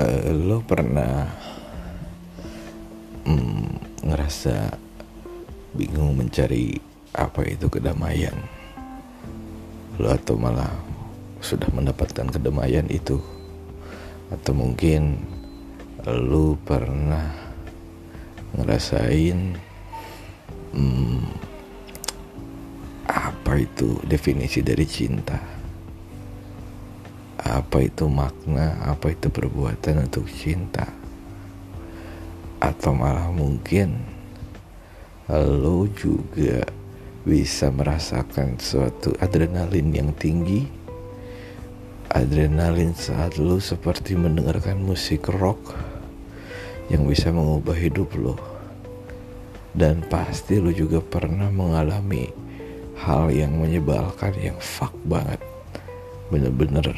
uh, lo pernah mm, ngerasa bingung mencari apa itu kedamaian? Lo atau malah sudah mendapatkan kedamaian itu? Atau mungkin lo pernah ngerasain hmm, apa itu definisi dari cinta apa itu makna, apa itu perbuatan untuk cinta, atau malah mungkin lo juga bisa merasakan suatu adrenalin yang tinggi, adrenalin saat lo seperti mendengarkan musik rock yang bisa mengubah hidup lo, dan pasti lo juga pernah mengalami hal yang menyebalkan, yang fuck banget, bener-bener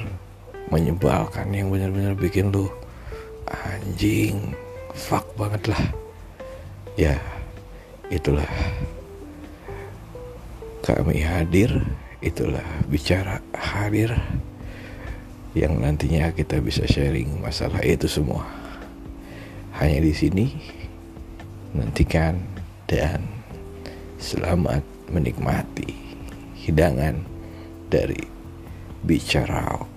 menyebalkan yang benar-benar bikin lu anjing fuck banget lah. Ya itulah. Kami hadir itulah bicara hadir yang nantinya kita bisa sharing masalah itu semua. Hanya di sini nantikan dan selamat menikmati hidangan dari bicara